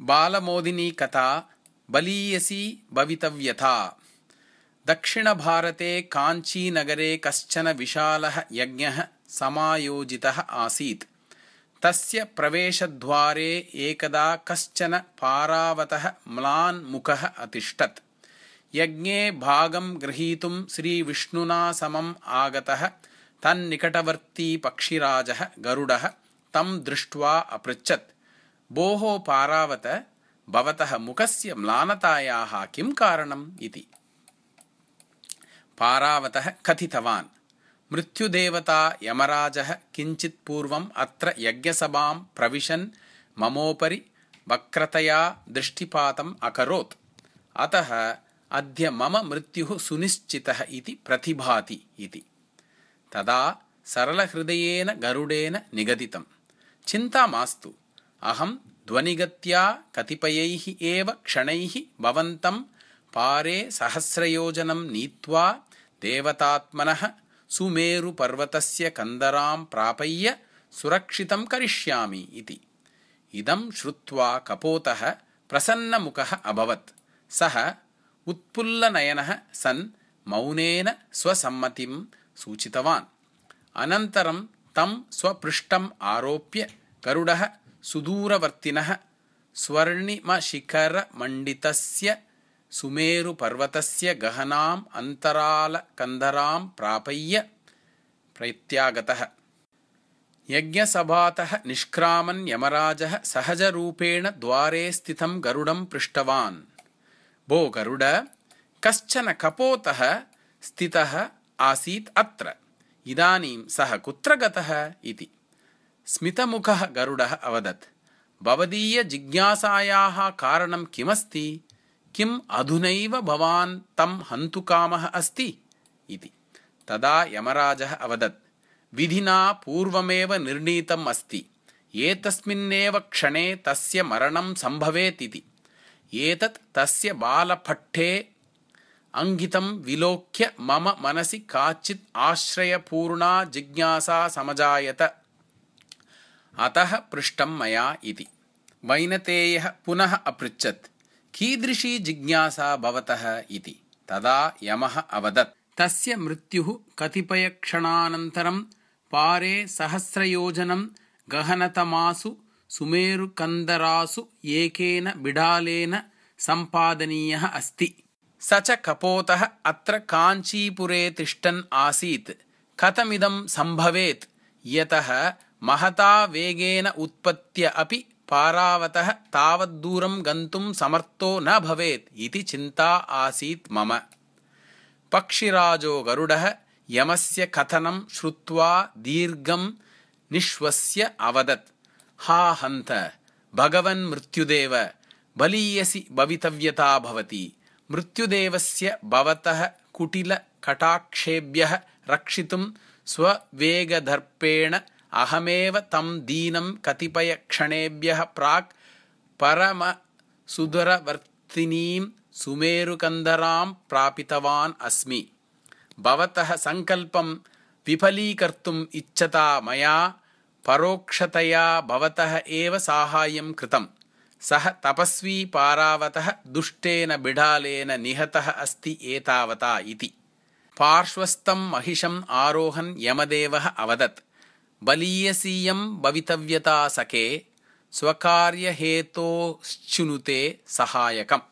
बालमोदिनी कथा बलीयसी भवितव्यथा। दक्षिणभारते काञ्चीनगरे कश्चन विशालः यज्ञः समायोजितः आसीत्। तस्य प्रवेशद्वारे एकदा कश्चन पारावतः म्लान्मुखः अतिष्ठत्। यज्ञे भागं गृहीतुं श्रीविष्णुना समम् आगतः तन्निकटवर्ती पक्षिराजः गरुडः तं दृष्ट्वा अपृच्छत् भोः पारावत भवतः मुखस्य म्लानतायाः किं कारणम् इति। पारावतः कथितवान् मृत्युदेवता यमराजः किञ्चित् पूर्वम् अत्र यज्ञसभां प्रविशन् ममोपरि वक्रतया दृष्टिपातम् अकरोत्। अतः अद्य मम मृत्युः सुनिश्चितः इति प्रतिभाति इति। तदा सरलहृदयेन गरुडेन निगदितम्। चिन्ता मास्तु अहं ध्वनिगत्या कतिपयैः एव क्षणैः भवन्तं पारे सहस्रयोजनं नीत्वा देवतात्मनः सुमेरुपर्वतस्य कन्दरां प्रापय्य सुरक्षितं करिष्यामि इति। इदं श्रुत्वा कपोतः प्रसन्नमुखः अभवत्। सः उत्पुल्लनयनः सन् मौनेन स्वसम्मतिं सूचितवान्। अनन्तरं तं स्वपृष्ठम् आरोप्य गरुडः सुदूरवर्तिनः स्वर्णिमशिखरमण्डितस्य सुमेरुपर्वतस्य गहनाम् अन्तरालकन्धरां प्रापय्य प्रत्यागतः। यज्ञसभातः निष्क्रामन् यमराजः सहजरूपेण द्वारे स्थितं गरुडं पृष्टवान्। भो गरुड कश्चन कपोतः स्थितः आसीत् अत्र। इदानीं सः कुत्र गतः इति स्मितमुखः गरुडः अवदत्। भवदीयजिज्ञासायाः कारणं किमस्ति? किम् अधुनैव भवान् तं हन्तुकामः अस्ति? इति। तदा यमराजः अवदत् विधिना पूर्वमेव निर्णीतम् अस्ति। एतस्मिन्नेव क्षणे तस्य मरणं सम्भवेत् इति एतत् तस्य बालपट्टे अङ्गितं विलोक्य मम मनसि काचित् आश्रयपूर्णा जिज्ञासा समजायत अतः पृष्टं मया इति। वैनतेयः पुनः अपृच्छत् कीदृशी जिज्ञासा भवतः इति। तदा यमः अवदत् तस्य मृत्युः कतिपयक्षणानन्तरं पारे सहस्रयोजनं गहनतमासु सुमेरुकन्दरासु एकेन बिडालेन सम्पादनीयः अस्ति। स च कपोतः अत्र काञ्चीपुरे तिष्ठन् आसीत्। कथमिदं सम्भवेत्? यतः महता वेगेन उत्पत्य अपि पारावतः तावद्दूरं गन्तुं समर्थो न भवेत् इति चिन्ता आसीत् मम। पक्षिराजो गरुडः यमस्य कथनं श्रुत्वा दीर्घं निःश्वस्य अवदत्। हा हन्त भगवन् मृत्युदेव बलीयसि भवितव्यता भवति। मृत्युदेवस्य भवतः कुटिलकटाक्षेभ्यः रक्षितुं स्ववेगदर्पेण अहमेव तं दीनं कतिपयक्षणेभ्यः प्राक् परमसुदरवर्तिनीं सुमेरुकन्दरां प्रापितवान् अस्मि। भवतः सङ्कल्पं विफलीकर्तुम् इच्छता मया परोक्षतया भवतः एव साहाय्यं कृतम्। सः तपस्वी पारावतः दुष्टेन बिडालेन निहतः अस्ति एतावता इति। पार्श्वस्थं महिषम् आरोहन् यमदेवः अवदत् बलीयसीयं भवितव्यता सखे स्वकार्यहेतोश्चुनुते सहायकम्